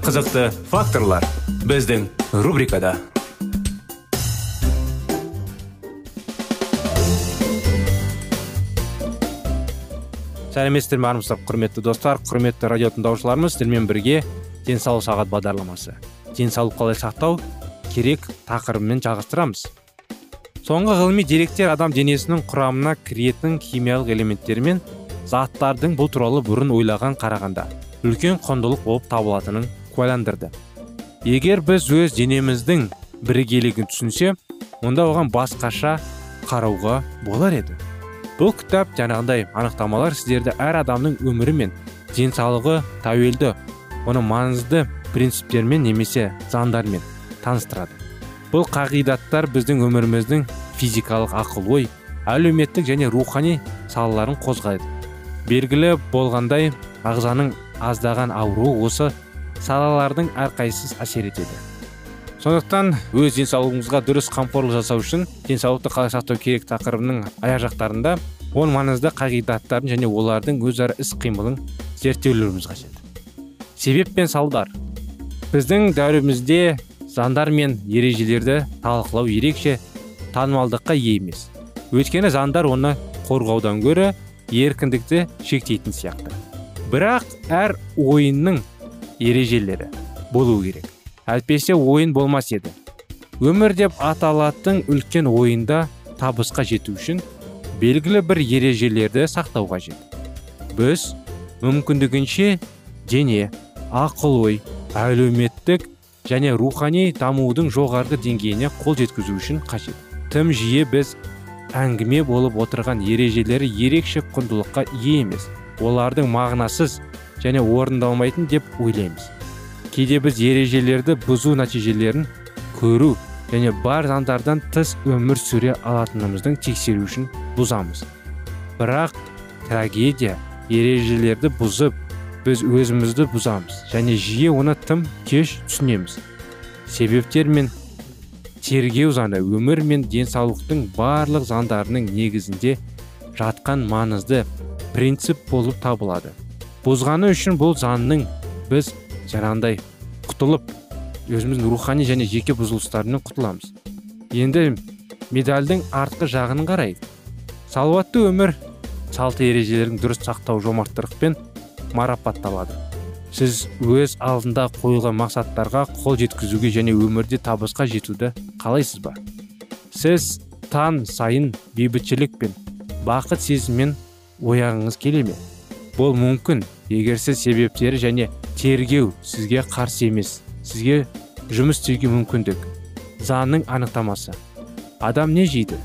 Қызықты факторлар біздің рубрикада. Сәлеметсіздер ме армысыздар құрметті достар құрметті радио тыңдаушыларымыз сіздермен бірге денсаулық сағат бағдарламасы денсаулық қалай сақтау керек тақырыбымен жалғастырамыз. Соңғы ғылыми деректер адам денесінің құрамына кіретін химиялық элементтер мен заттардың бұл туралы бұрын ойлаған қарағанда үлкен құндылық болып табылатынын куәландырды. Егер біз өз денеміздің бірегейлігін түсінсе онда оған басқаша қарауға болар еді. Бұл кітап жаңағыдай анықтамалар сіздерді әр адамның өмірі мен денсаулығы тәуелді оның маңызды принциптермен немесе заңдармен таныстырады. Бұл қағидаттар біздің өміріміздің физикалық ақыл ой әлеуметтік және рухани салаларын қозғайды. Белгілі болғандай ағзаның аздаған ауруы осы салалардың әрқайсысы әсер етеді. Сондықтан өз денсаулығыңызға дұрыс қамқорлық жасау үшін денсаулықты қалай сақтау керек тақырыбының аяқ жақтарында он маңызды қағидаттарын және олардың өзара іс қимылын зерттеулеріміз қажет. Себеп пен салдар. Біздің дәуірімізде заңдар мен ережелерді талқылау ерекше танымалдыққа ие емес. Өйткені заңдар оны қорғаудан гөрі еркіндікті шектейтін сияқты. Бірақ әр ойынның ережелері болу керек. Әйтпесе ойын болмас еді. Өмір деп аталатын үлкен ойында табысқа жету үшін белгілі бір ережелерді сақтау қажет. Біз мүмкіндігінше дене ақыл ой әлеуметтік және рухани дамудың жоғарғы деңгейіне қол жеткізу үшін қажет. Тым жиі біз әңгіме болып отырған ережелері ерекше құндылыққа ие емес. Олардың мағынасыз және орындалмайтын деп ойлаймыз. Кейде біз ережелерді бұзу нәтижелерін көру және бар заңдардан тыс өмір сүре алатынымыздың тексеру үшін бұзамыз. Бірақ трагедия ережелерді бұзып біз өзімізді бұзамыз және жиі оны тым кеш түсінеміз. Себептер мен тергеу заңы өмір мен денсаулықтың барлық заңдарының негізінде жатқан маңызды принцип болып табылады. Бұзғаны үшін бұл заңның біз жаңағындай құтылып өзіміздің рухани және жеке бұзылыстарынан құтыламыз. Енді медальдің артқы жағын қарайық. Салауатты өмір салты ережелерін дұрыс сақтау жомарттықпен марапатталады. Сіз өз алдында қойылған мақсаттарға қол жеткізуге және өмірде табысқа жетуді қалайсыз ба? Сіз таң сайын бейбітшілік пен бақыт сезіммен оянғыңыз келе ме? Бұл мүмкін. Егер сіз себептері және тергеу сізге қарсы емес сізге жұмыс істеуге мүмкіндік. Заңның анықтамасы. Адам не жейді?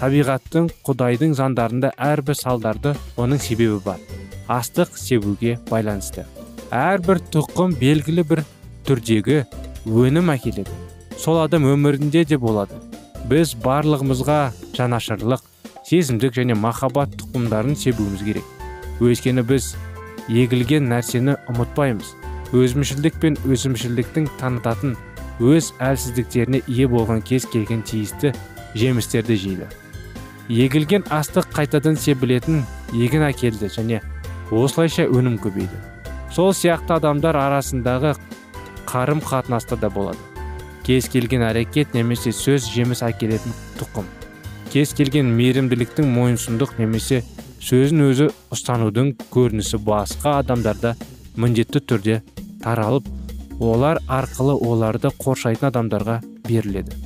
Табиғаттың құдайдың заңдарында әрбір салдарды оның себебі бар. Астық себуге байланысты. Әрбір тұқым белгілі бір түрдегі өнім әкеледі. Сол адам өмірінде де болады. Біз барлығымызға жанашырлық сезімдік және махаббат тұқымдарын себуіміз керек. Өйткені біз егілген нәрсені ұмытпаймыз. Өзімшілдік пен өзімшілдіктің танытатын өз әлсіздіктеріне ие болған кез келген тиісті жемістерді жейді. Егілген астық қайтадан себілетін егін әкелді және осылайша өнім көбейді. Сол сияқты адамдар арасындағы қарым қатынаста да болады. Кез келген әрекет немесе сөз жеміс әкелетін тұқым. Кез келген мейірімділіктің мойынсұндық немесе сөзін өзі ұстанудың көрінісі басқа адамдарда міндетті түрде таралып олар арқылы оларды қоршайтын адамдарға беріледі.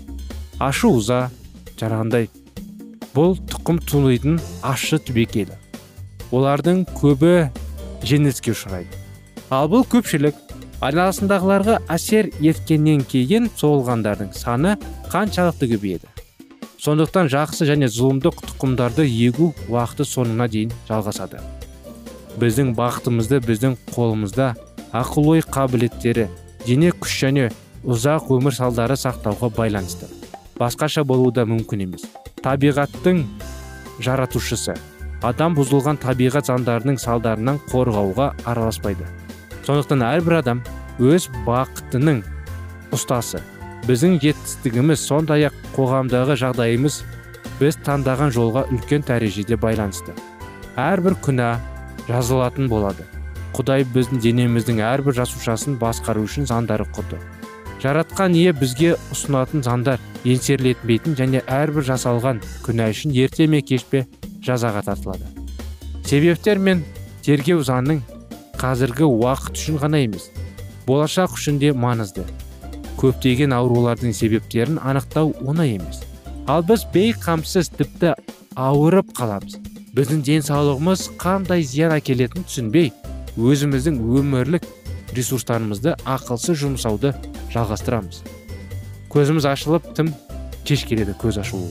Ашу ыза жаңағындай бұл тұқым тулайтын ащы түбекелі олардың көбі жеңіліске ұшырайды. Ал бұл көпшілік айналасындағыларға әсер еткеннен кейін соғылғандардың саны қаншалықты көбейеді? Сондықтан жақсы және зұлымдық тұқымдарды егу уақыты соңына дейін жалғасады. Біздің бақытымызды біздің қолымызда ақыл ой қабілеттері дене күш және ұзақ өмір салдары сақтауға байланысты. Басқаша болуы да мүмкін емес. Табиғаттың жаратушысы. Адам бұзылған табиғат заңдарының салдарынан қорғауға араласпайды. Сондықтан әрбір адам өз бақытының ұстасы біздің жетістігіміз сондай ақ қоғамдағы жағдайымыз біз таңдаған жолға үлкен дәрежеде байланысты. Әрбір күнә жазылатын болады. Құдай біздің денеміздің әрбір жасушасын басқару үшін заңдары құрды. Жаратқан ие бізге ұсынатын заңдар еңсерілетпейтін және әрбір жасалған күнә үшін ерте ме кеш пе жазаға тартылады. Себептер мен тергеу заңның қазіргі уақыт үшін ғана емес болашақ үшін де маңызды. Көптеген аурулардың себептерін анықтау оңай емес. Ал біз бейқамсыз тіпті ауырып қаламыз. Біздің денсаулығымыз қандай зиян әкелетінін түсінбей өзіміздің өмірлік ресурстарымызды ақылсыз жұмсауды жалғастырамыз. Көзіміз ашылып тым кеш келеді көз ашуы.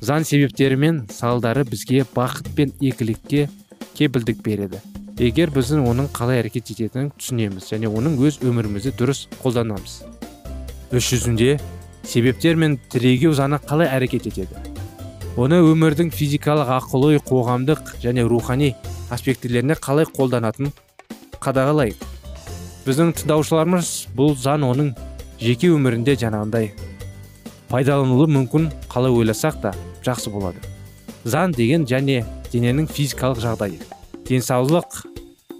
Заң себептері мен салдары бізге бақыт пен игілікке кепілдік береді. Егер біздің оның қалай әрекет ететінін түсінеміз және оның өз өмірімізді дұрыс қолданамыз. Іс жүзінде себептер мен тірегеу заңы қалай әрекет етеді? Оны өмірдің физикалық ақыл ой қоғамдық және рухани аспектілеріне қалай қолданатын қадағалайық. Біздің тыңдаушыларымыз бұл заң оның жеке өмірінде жаңағындай пайдаланылуы мүмкін қалай ойласақ та жақсы болады. Заң деген және дененің физикалық жағдайы денсаулық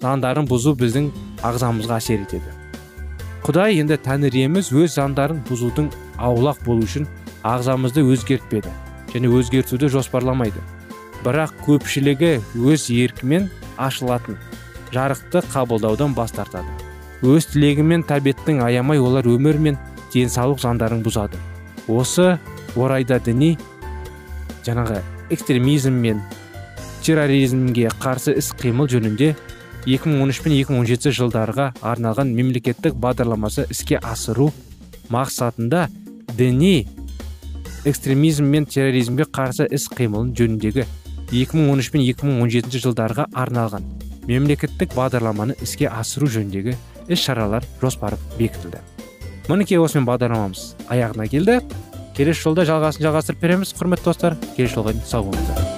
заңдарын бұзу біздің ағзамызға әсер етеді. Құдай енді тәңір иеміз өз заңдарын бұзудың аулақ болу үшін ағзамызды өзгертпеді және өзгертуді жоспарламайды. Бірақ көпшілігі өз еркімен ашылатын жарықты қабылдаудан бас тартады. Өз тілегі мен тәбеттің аямай олар өмір мен денсаулық заңдарын бұзады. Осы орайда діни жаңағы экстремизм мен терроризмге қарсы іс қимыл жөнінде 2013 пен 2017 жылдарға арналған мемлекеттік бағдарламасы іске асыру мақсатында діни экстремизм мен терроризмге қарсы іс қимыл жөніндегі 2013 пен 2017 жылдарға арналған мемлекеттік бағдарламаны іске асыру жөніндегі іс шаралар жоспары бекітілді. Мінекей осымен бағдарламамыз аяғына келді. Келесі жолда жалғасын жалғастырып береміз құрметті достар. Келесі жолға дейін сау болыңыздар.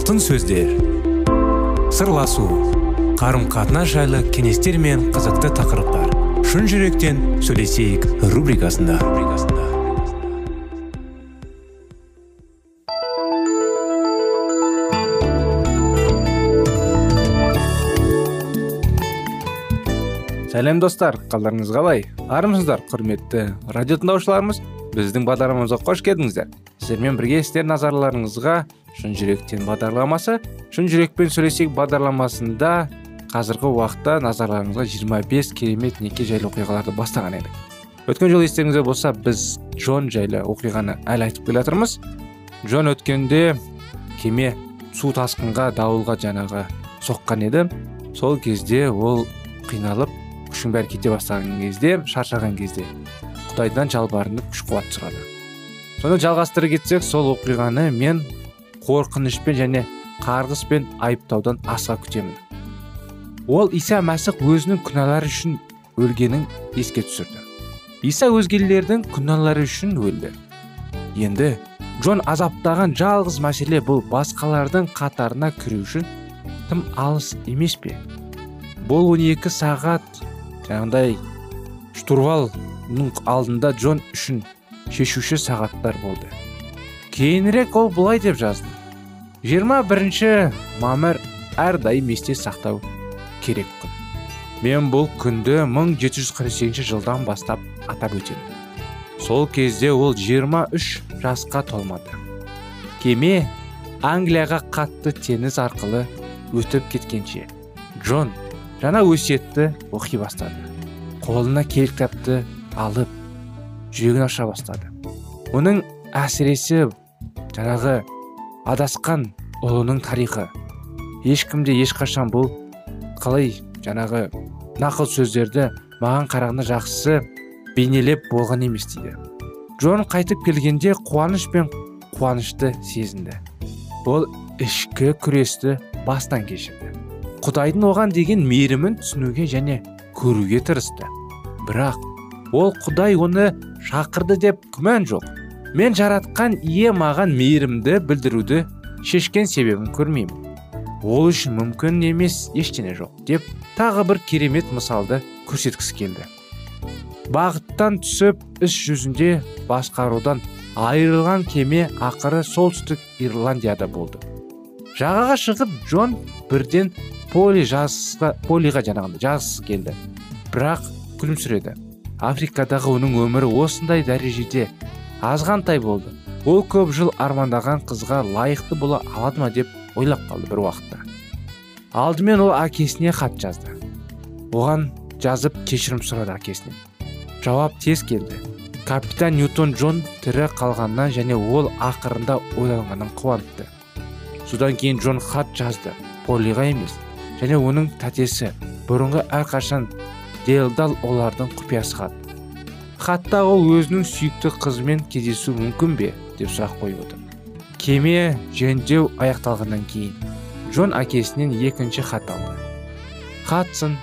Алтын сөздер. Сырласу қарым қатынас жайлы кеңестер мен қызықты тақырыптар. Шын жүректен сөйлесейік рубрикасында. Сәлем достар. Қалдарыңыз қалай? Армысыздар құрметті радио тыңдаушыларымыз біздің бағдарламамызға қош келдіңіздер. Сіздермен бірге сіздер назарларыңызға шын жүректен бағдарламасы. Шын жүрекпен сөйлесейік бағдарламасында қазіргі уақытта назарларыңызға 25 керемет неке жайлы оқиғаларды бастаған едік. Өткен жолы естеріңізде болса біз джон жайлы оқиғаны әлі айтып келе жатырмыз. Джон өткенде кеме су тасқынға дауылға жаңағы соққан еді. Сол кезде ол қиналып күшің бәрі кете бастаған кезде шаршаған кезде құдайдан жалбарынып күш қуат сұрады. Соны жалғастыра кетсек сол оқиғаны мен қорқынышпен және қарғыспен айыптаудан асыға күтемін. Ол иса мәсіх өзінің күнәлары үшін өлгенін еске түсірді. Иса өзгелердің күнәлары үшін өлді. Енді джон азаптаған жалғыз мәселе бұл басқалардың қатарына кіру үшін тым алыс емес пе? Бұл 12 сағат жаңағыдай штурвалның алдында джон үшін шешуші сағаттар болды. Кейінірек ол былай деп жазды. 21 мамыр әрдайым есте сақтау керек күн мен бұл күнді 1748 жылдан бастап атап өтемін. Сол кезде ол 23 жасқа толмады. Кеме англияға қатты теңіз арқылы өтіп кеткенше джон жаңа өсиетті оқи бастады. Қолына кел кітапты алып жүрегін аша бастады. Оның әсіресе жаңағы адасқан ұлының тарихы. Ешкімде ешқашан бұл қалай жаңағы нақыл сөздерді маған қарағанда жақсы бейнелеп болған емес дейді. Джон қайтып келгенде қуаныш пен қуанышты сезінді. Ол ішкі күресті бастан кешірді. Құдайдың оған деген мейірімін түсінуге және көруге тырысты. Бірақ ол құдай оны шақырды деп күмән жоқ. Мен жаратқан ие маған мейірімді білдіруді шешкен себебін көрмеймін. Ол үшін мүмкін емес ештеңе жоқ деп тағы бір керемет мысалды көрсеткісі келді. Бағыттан түсіп іс жүзінде басқарудан айырылған кеме ақыры солтүстік ирландияда болды. Жағаға шығып джон бірден поли полиға жаңағындай жазғысы келді. Бірақ күлімсіреді. Африкадағы оның өмірі осындай дәрежеде азғантай болды. Ол көп жыл армандаған қызға лайықты бола алады ма деп ойлап қалды бір уақытта. Алдымен ол әкесіне хат жазды. Оған жазып кешірім сұрады әкесінен жауап тез келді. Капитан ньютон джон тірі қалғаннан және ол ақырында ойланғаннан қуаныпты содан кейін джон хат жазды. Полиға емес және оның тәтесі бұрынғы әрқашан делдал олардың құпиясы хат. Хатта ол өзінің сүйікті қызымен кездесу мүмкін бе деп сұрақ қойып отыр. Кеме жөндеу аяқталғаннан кейін джон әкесінен екінші хат алды. Хатсон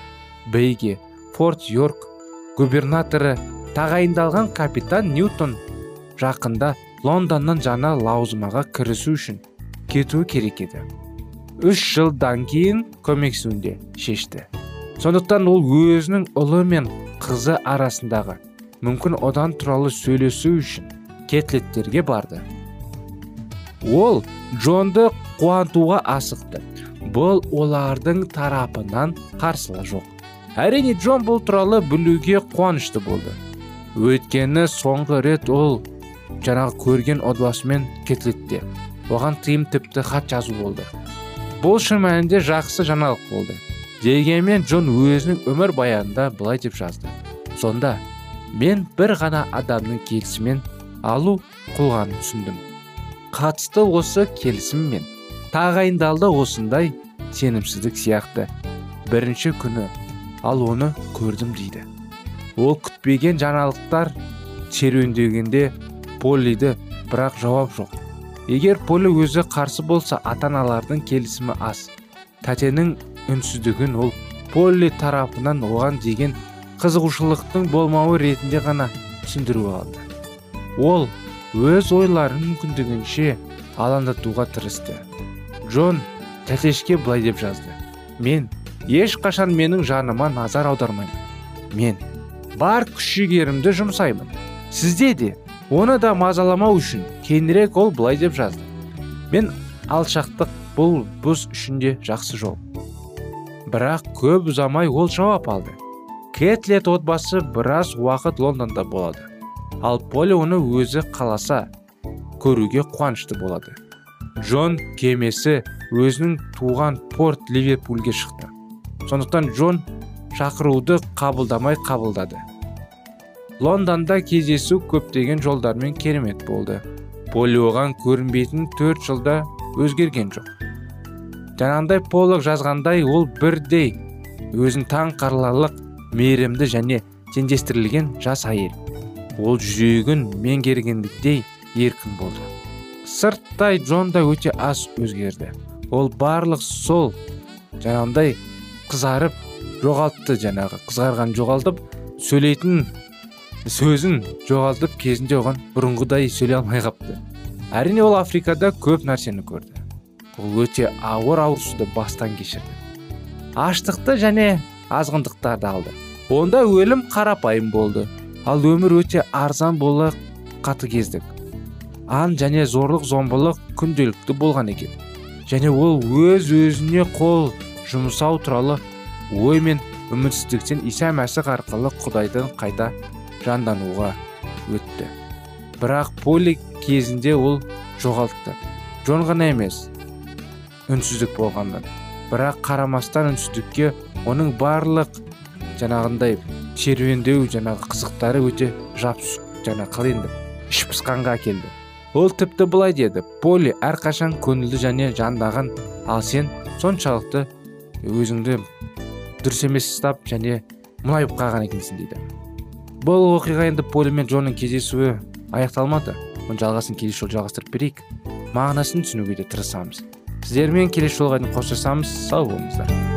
бейге форт йорк губернаторы тағайындалған капитан ньютон жақында лондоннан жаңа лаузымаға кірісу үшін кетуі керек еді. Үш жылдан кейін көмексуінде шешті. Сондықтан ол өзінің ұлы мен қызы арасындағы мүмкін одан туралы сөйлесу үшін кетлеттерге барды. Ол джонды қуантуға асықты. Бұл олардың тарапынан қарсылық жоқ. Әрине джон бұл туралы білуге қуанышты болды. Өйткені соңғы рет ол жаңағы көрген отбасымен кетлетте оған тыйым тіпті хат жазу болды. Бұл шын мәнінде жақсы жаңалық болды. Дегенмен джон өзінің өмір баянында былай деп жазды. Сонда мен бір ғана адамның келісімен алу құлғанын түсіндім. Қатысты осы келісім мен тағайындалды осындай сенімсіздік сияқты. Бірінші күні ал оны көрдім дейді. Ол күтпеген жаңалықтар серуендегенде поллиді бірақ жауап жоқ. Егер полі өзі қарсы болса ата аналардың келісімі аз. Тәтенің үнсіздігін ол полли тарапынан оған деген қызығушылықтың болмауы ретінде ғана түсіндіріп алды. Ол өз ойларын мүмкіндігінше алаңдатуға тырысты. Джон тәтешке былай деп жазды. Мен ешқашан менің жаныма назар аудармаймын. Мен бар күш жігерімді жұмсаймын. Сізде де оны да мазаламау үшін кейінірек ол былай деп жазды. Мен алшақтық бұл бұз үшінде жақсы жол бірақ көп ұзамай ол жауап алды. Кетлет отбасы біраз уақыт лондонда болады. Ал поли оны өзі қаласа көруге қуанышты болады. Джон кемесі өзінің туған порт ливерпульге шықты. Сондықтан джон шақыруды қабылдамай қабылдады. Лондонда кездесу көптеген жолдармен керемет болды. Поли оған көрінбейтін төрт жылда өзгерген жоқ. Жаңағындай полық жазғандай ол бірдей. Өзін таң қарларлық мейірімді және теңдестірілген жас әйел. Ол жүрегін меңгергендіктей еркін болды. Сырттай джон да өте аз өзгерді. Ол барлық сол жаңағындай қызарып жоғалтты жаңағы қызарған жоғалтып сөйлейтін сөзін жоғалтып кезінде оған бұрынғыдай сөйлей алмай қапты әрине ол африкада көп нәрсені көрді. Ол өте ауыр ауырсуды бастан кешірді. Аштықты және азғындықтарды алды. Онда өлім қарапайым болды. Ал өмір өте арзан бола қатыгездік ан және зорлық зомбылық күнделікті болған екен. Және ол өз өзіне қол жұмсау туралы ой мен үмітсіздіктен иса мәсіх арқылы құдайдан қайта жандануға өтті. Бірақ поли кезінде ол жоғалтты. Жон ғана емес үнсіздік болғаннан. Бірақ қарамастан үнсіздікке оның барлық жаңағындай серуендеу жаңағы қызықтары өте жапс жаңа қалай енді. Іш пысқанға әкелді ол тіпті былай деді. Поли әрқашан көңілді және жандаған ал сен соншалықты өзіңді дұрыс емес ұстап және мұңайып қалған екенсің дейді. Бұл оқиға енді поли мен джонның кездесуі аяқталмады. Оның жалғасын келесі жолы жалғастырып берейік. Мағынасын түсінуге де тырысамыз. Сіздермен келесі жолға дейін қоштасамыз. Сау болыңыздар.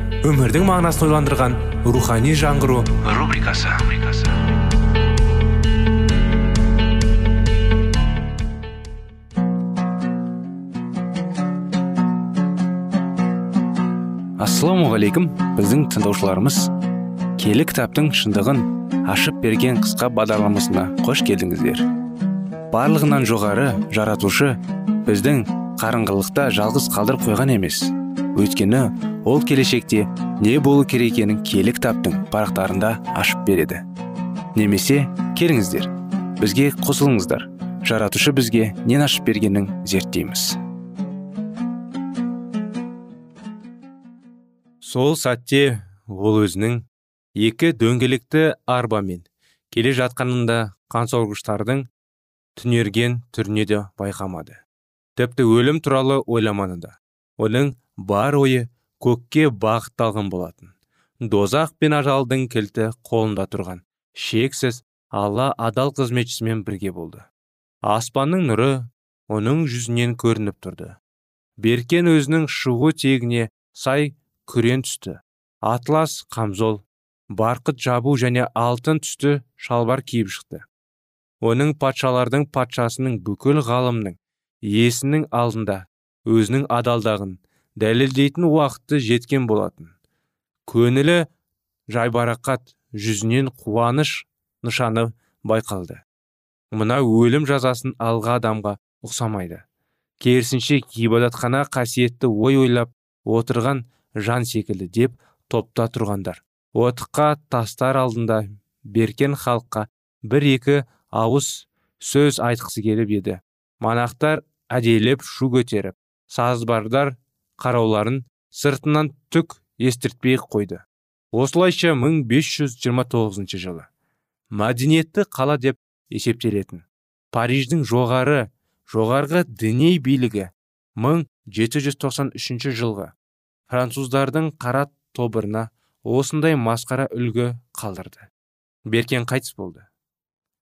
Өмірдің мағынасын ойландырған рухани жаңғыру рубрикасы. ассалаумағалейкум біздің тыңдаушыларымыз. Келі кітаптың шындығын ашып берген қысқа бағдарламасына қош келдіңіздер. Барлығынан жоғары жаратушы біздің қарыңғылықта жалғыз қалдырып қойған емес. Өйткені ол келешекте не болу керек екенін киелі кітаптың парақтарында ашып береді. Немесе келіңіздер бізге қосылыңыздар. Жаратушы бізге нен ашып бергенін зерттейміз. Сол сәтте ол өзінің екі дөңгелекті арбамен келе жатқанында қансорғыштардың түнерген түріне де байқамады. Тіпті өлім туралы ойламады да. Оның бар ойы көкке бағытталған болатын. Дозақ пен ажалдың кілті қолында тұрған. Шексіз алла адал қызметшісімен бірге болды. Аспанның нұры оның жүзінен көрініп тұрды. Беркен өзінің шығу тегіне сай күрен түсті. Атлас қамзол барқыт жабу және алтын түсті шалбар киіп шықты. Оның патшалардың патшасының бүкіл ғалымның иесінің алдында өзінің адалдығын дәлелдейтін уақыты жеткен болатын. Көңілі жайбарақат жүзінен қуаныш нышаны байқалды. Мына өлім жазасын алға адамға ұқсамайды. Керісінше ғибадатхана қасиетті ой ойлап отырған жан секілді деп топта тұрғандар. Отыққа тастар алдында беркен халыққа бір екі ауыз сөз айтқысы келіп еді. Манақтар әдейлеп шу көтеріп сазбардар қарауларын сыртынан түк естіртпей қойды. Осылайша 1529 жылы мәдениетті қала деп есептелетін париждің жоғары жоғарғы діни билігі 1793 жылғы француздардың қара тобырына осындай масқара үлгі қалдырды. Беркен қайтыс болды.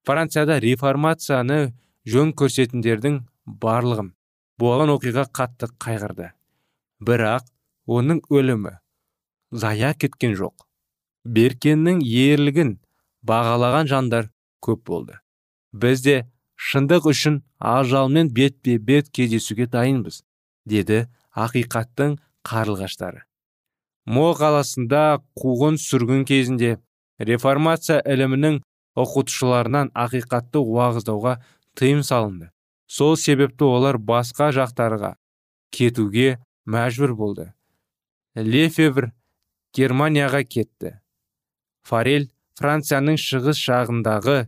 Францияда реформацияны жөн көрсетіндердің барлығын болған оқиға қатты қайғырды. Бірақ оның өлімі зая кеткен жоқ. Беркеннің ерлігін бағалаған жандар көп болды. Біз де шындық үшін ажалмен бетпе бет кездесуге дайынбыз деді ақиқаттың қарлығаштары. Мо қаласында қуғын сүргін кезінде реформация ілімінің оқытушыларынан ақиқатты уағыздауға тыйым салынды. Сол себепті олар басқа жақтарға кетуге мәжбүр болды. Лефевр германияға кетті. Фарель францияның шығыс жағындағы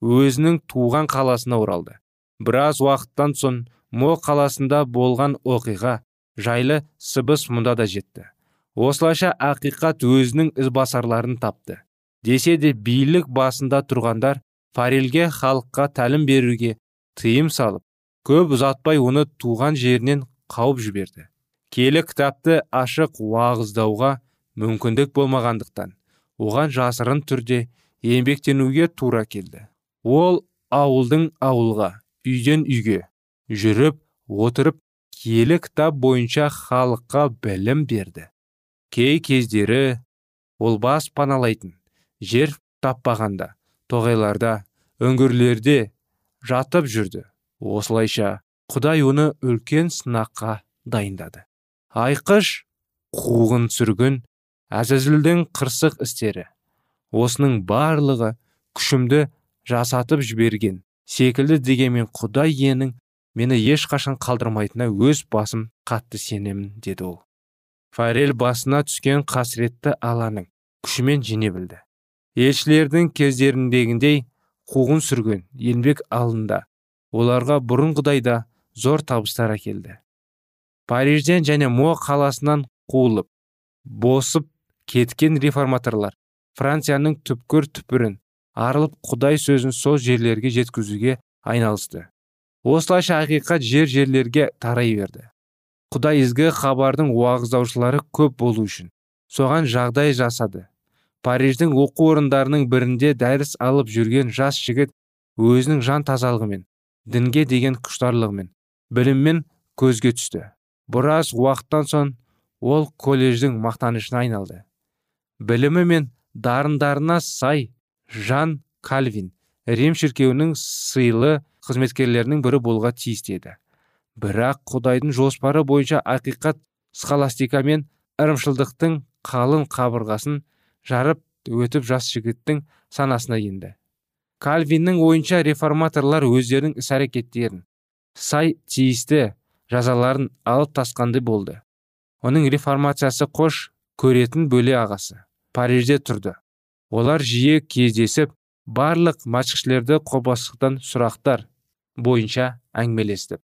өзінің туған қаласына оралды. Біраз уақыттан соң мо қаласында болған оқиға жайлы сыбыс мұнда да жетті. Осылайша ақиқат өзінің ізбасарларын тапты. Десе де билік басында тұрғандар фарельге халыққа тәлім беруге тыйым салып көп ұзатпай оны туған жерінен қауып жіберді. Келі кітапты ашық уағыздауға мүмкіндік болмағандықтан оған жасырын түрде еңбектенуге тура келді. Ол ауылдың ауылға үйден үйге жүріп отырып киелі кітап бойынша халыққа білім берді. Кей кездері ол бас паналайтын жер таппағанда тоғайларда үңгірлерде жатып жүрді. Осылайша құдай оны үлкен сынаққа дайындады. Айқыш қуғын сүргін әзәзілдің қырсық істері осының барлығы күшімді жасатып жіберген секілді дегенмен құдай иенің мені ешқашан қалдырмайтынына өз басым қатты сенемін деді ол. Фарель басына түскен қасіретті аланың күшімен жеңе білді. Елшілердің кездеріндегіндей қуғын сүрген еңбек алында оларға бұрынғыдай зор табыстар әкелді. Парижден және мо қаласынан қуылып босып кеткен реформаторлар францияның түпкір түпірін арылып құдай сөзін сол жерлерге жеткізуге айналысты. Осылайша ақиқат жер жерлерге тарай берді. Құдай ізгі хабардың уағыздаушылары көп болу үшін соған жағдай жасады. Париждің оқу орындарының бірінде дәріс алып жүрген жас жігіт өзінің жан тазалығымен дінге деген құштарлығымен біліммен көзге түсті. Біраз уақыттан соң ол колледждің мақтанышына айналды. Білімі мен дарындарына сай жан кальвин рим шіркеуінің сыйлы қызметкерлерінің бірі болуға тиісті еді. Бірақ құдайдың жоспары бойынша ақиқат схоластика мен ырымшылдықтың қалың қабырғасын жарып өтіп жас жігіттің санасына енді. Кальвиннің ойынша реформаторлар өздерінің іс әрекеттерін сай тиісті жазаларын алып тасқанды болды. Оның реформациясы қош көретін бөле ағасы. Парижде тұрды. Олар жиі кездесіп барлық матчшілерді қопасықтан сұрақтар бойынша әңгімелесті.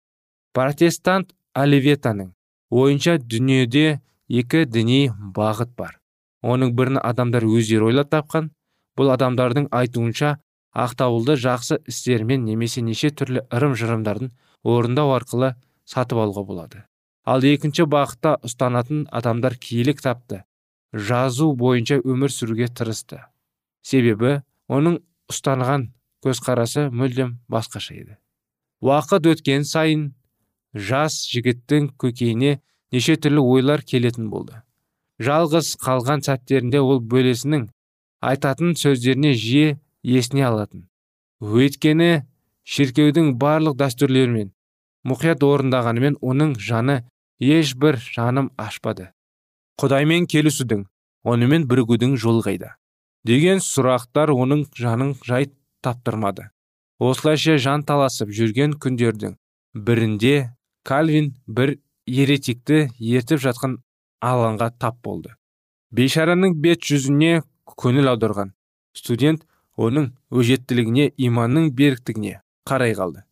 Протестант оливетаның ойынша дүниеде екі діни бағыт бар. Оның бірін адамдар өздері ойлап тапқан бұл адамдардың айтуынша ақтауылды жақсы істермен немесе неше түрлі ырым жырымдардың орындау арқылы сатып алуға болады. Ал екінші бағытта ұстанатын адамдар киелі кітапты жазу бойынша өмір сүруге тырысты. Себебі оның ұстанған көзқарасы мүлдем басқаша еді. Уақыт өткен сайын жас жігіттің көкейіне неше түрлі ойлар келетін болды. Жалғыз қалған сәттерінде ол бөлесінің айтатын сөздеріне жиі есіне алатын. Өйткені шіркеудің барлық дәстүрлерімен мұқият орындағанымен оның жаны ешбір жаным ашпады. Құдаймен келісудің онымен бірігудің жолы қайда? Деген сұрақтар оның жанын жай таптырмады. Осылайша жан таласып жүрген күндердің бірінде кальвин бір еретикті ертіп жатқан алаңға тап болды. Бейшараның бет жүзіне көңіл аударған. Студент оның өжеттілігіне иманның беріктігіне қарай қалды.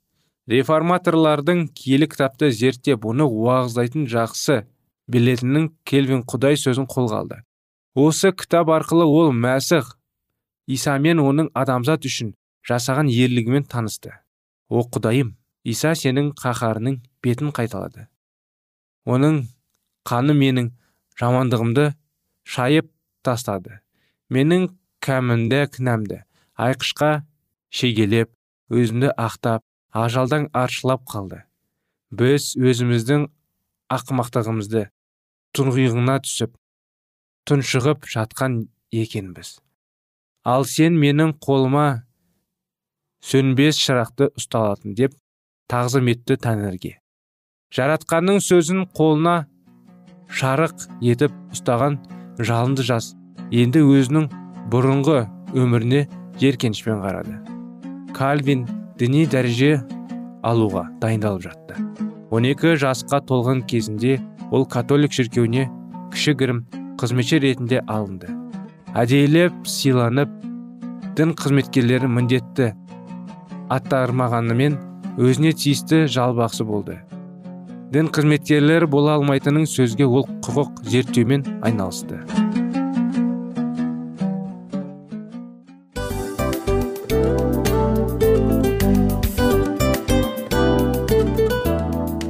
Реформаторлардың киелі кітапты зерттеп оны уағыздайтын жақсы білетінін келвин құдай сөзін қолға алды. Осы кітап арқылы ол мәсіх иса мен оның адамзат үшін жасаған ерлігімен танысты. О құдайым иса сенің қаһарының бетін қайталады. Оның қаны менің жамандығымды шайып тастады. Менің кәмінді кінәмді айқышқа шегелеп өзімді ақтап ажалдан аршылап қалды. Біз өзіміздің ақымақтығымызды тұңғиығына түсіп тұншығып жатқан екенбіз. Ал сен менің қолыма сөнбес шырақты ұсталатын деп тағзым етті тәңірге. Жаратқанның сөзін қолына шарық етіп ұстаған жалынды жас енді өзінің бұрынғы өміріне жеркенішпен қарады. Кальвин діни дәреже алуға дайындалып жатты. 12 жасқа толған кезінде ол католик шіркеуіне кішігірім қызметші ретінде алынды. Әдейілеп сыйланып дін қызметкерлері міндетті аттармағанымен өзіне тиісті жалбақсы болды. Дін қызметкерлері бола алмайтынын сөзге ол құқық зерттеумен айналысты.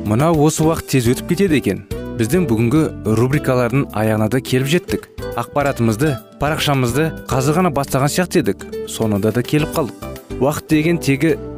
Мынау осы уақыт тез өтіп кетеді екен. Біздің бүгінгі рубрикалардың аяғына да келіп жеттік. Ақпаратымызды парақшамызды қазір ғана бастаған сияқты едік. Соңында да келіп қалдық. Уақыт деген тегі